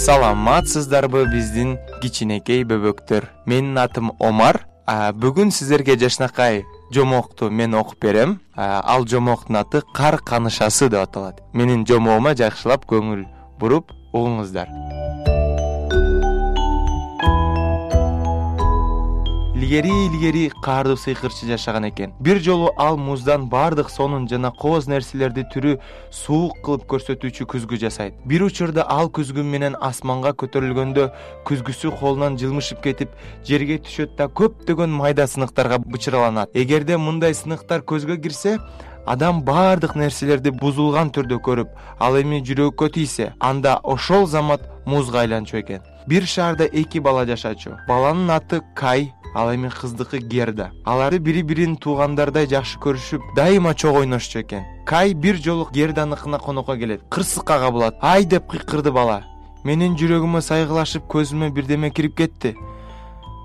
саламатсыздарбы биздин кичинекей бөбөктөр? Менин атым омар. Бүгүн сиздерге жакшынакай жомокту мен окуп берем. Ал жомоктун аты кар канышасы деп аталат. Менин жомогума жакшылап көңүл буруп угуңуздар илгери илгери каардуу сыйкырчы жашаган экен. Бир жолу ал муздан баардык сонун жана кооз нерселерди түрү суук кылып көрсөтүүчү күзгү жасайт. Бир учурда ал күзгү менен асманга көтөрүлгөндө күзгүсү колунан жылмышып кетип жерге түшөт да көптөгөн майда сыныктарга бычыраланат эгерде мындай сыныктар көзгө кирсе адам баардык нерселерди бузулган түрдө көрүп ал эми жүрөккө тийсе анда ошол замат музга айланчу экен бир шаарда эки бала жашачу. Баланын аты кай ал эми кыздыкы герда. Алар бири бирин туугандардай жакшы көрүшүп дайыма чогуу ойношчу экен. Кай бир жолу герданыкына конокко келет кырсыкка кабылат ай! деп кыйкырды бала. Менин жүрөгүмө сайгылашып көзүмө бирдеме кирип кетти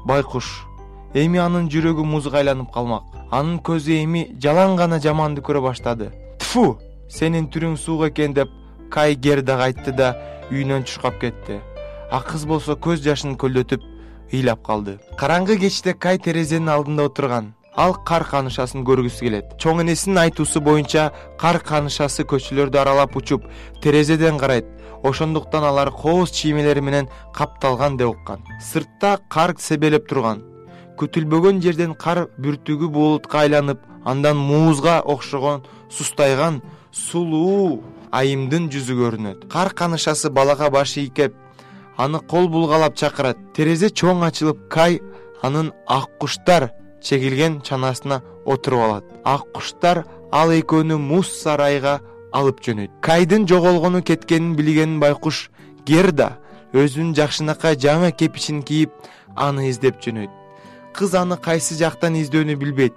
байкуш эми анын жүрөгү музга айланып калмак. Анын көзү эми жалаң гана жаманды көрө баштады тфу! Сенин түрүң суук экен деп кай гердага айтты да үйүнөн чуркап кетти а кыз болсо көз жашын көлдөтүп ыйлап калды. Караңгы кечте кай терезенин алдында отурган. Ал кар канышасын көргүсү келет. Чоң энесинин айтуусу боюнча кар канышасы көчөлөрдү аралап учуп терезеден карайт. Ошондуктан алар кооз чиймелери менен капталган деп уккан. Сыртта кар себелеп турган. Күтүлбөгөн жерден кар бүртүгү булутка айланып андан муузга окшогон сустайган сулуу айымдын жүзү көрүнөт. Кар канышасы балага баш ийкеп аны кол булгалап чакырат. Терезе чоң ачылып кай анын ак куштар чегилген чанасына отуруп алат. Ак куштар ал экөөнү муз сарайга алып жөнөйт. Кайдын жоголгону кеткенин билген байкуш герда өзүнүн жакшынакай жаңы кепичин кийип аны издеп жөнөйт. Кыз аны кайсы жактан издөөнү билбейт.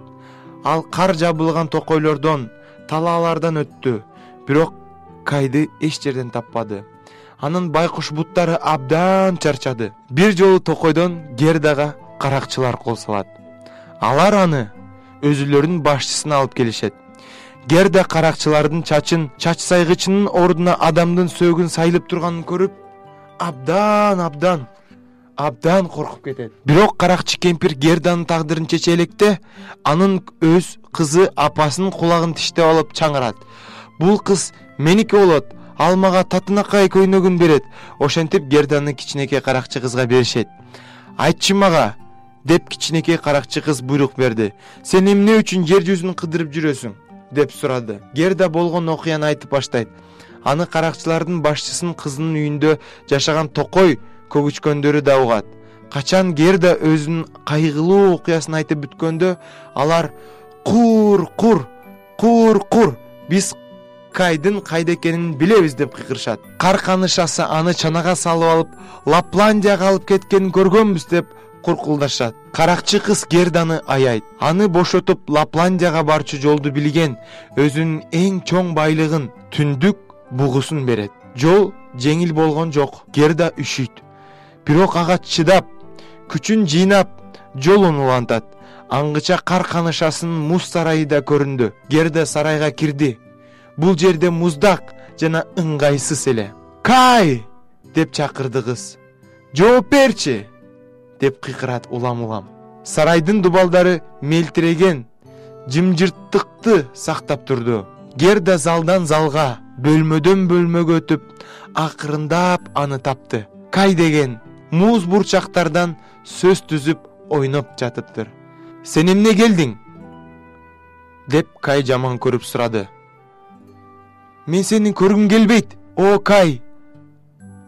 Ал кар жабылган токойлордон талаалардан өттү. Бирок кайды эч жерден таппады анын байкуш буттары абдан чарчады. Бир жолу токойдон гердага каракчылар кол салат. Алар аны өзүлөрүнүн башчысына алып келишет. Герда каракчылардын чачын чач сайгычынын ордуна адамдын сөөгүн сайылып турганын көрүп абдан абдан абдан коркуп кетет. Бирок каракчы кемпир герданын тагдырын чече электе анын өз кызы апасынын кулагын тиштеп алып чаңырат. Бул кыз меники болот ал мага татынакай көйнөгүн берет. Ошентип герданы кичинекей каракчы кызга беришет. Айтчы мага деп кичинекей каракчы кыз буйрук берди. Сен эмне үчүн жер жүзүн кыдырып жүрөсүң деп сурады. Герда болгон окуяны айтып баштайт. Аны каракчылардын башчысынын кызынын үйүндө жашаган токой көгүчкөндөрү да угат. Качан герда өзүнүн кайгылуу окуясын айтып бүткөндө алар кур кур кур кур биз кайдын кайда экенин билебиз деп кыйкырышат. Кар канышасы аны чанага салып алып лапландияга алып кеткенин көргөнбүз деп куркулдашат. Каракчы кыз герданы аябйт аны бошотуп лапландияга барчу жолду билген өзүнүн эң чоң байлыгын түндүк бугусун берет. Жол жеңил болгон жок. Герда үшүйт бирок ага чыдап күчүн жыйнап жолун улантат. Аңгыча кар канышасынын муз сарайы да көрүндү. Герда сарайга кирди бул жерде муздак жана ыңгайсыз эле. Кай! деп чакырды кыз жооп берчи деп кыйкырат улам улам. Сарайдын дубалдары мелтиреген жымжырттыкты сактап турду. Герда залдан залга бөлмөдөн бөлмөгө өтүп акырындап аны тапты. Кай! деген муз бурчактардан сөз түзүп ойноп жатыптыр. Сен эмне келдиң? деп кай жаман көрүп сурады мен сени көргүм келбейт о кай.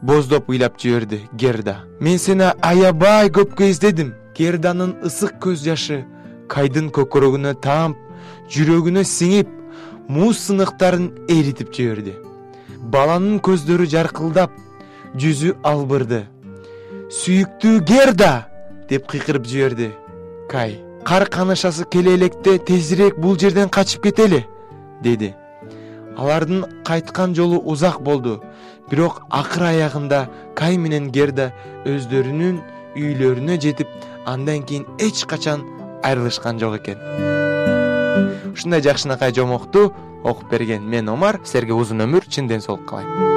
Боздоп ыйлап жиберди герда. Мен сени аябай көпкө издедим. Герданын ысык көз жашы кайдын көкүрөгүнө таап жүрөгүнө сиңип муз сыныктарын эритип жиберди. Баланын көздөрү жаркылдап жүзү албырды. Сүйүктүү герда! деп кыйкырып жиберди кай. Кар канышасы келе электе тезирээк бул жерден качып кетели деди алардын кайткан жолу узак болду. Бирок акыр аягында кай менен герда өздөрүнүн үйлөрүнө жетип андан кийин эч качан айрылышкан жок экен. Ушундай жакшынакай жомокту окуп берген мен омар силерге узун өмүр чын ден соолук каалайм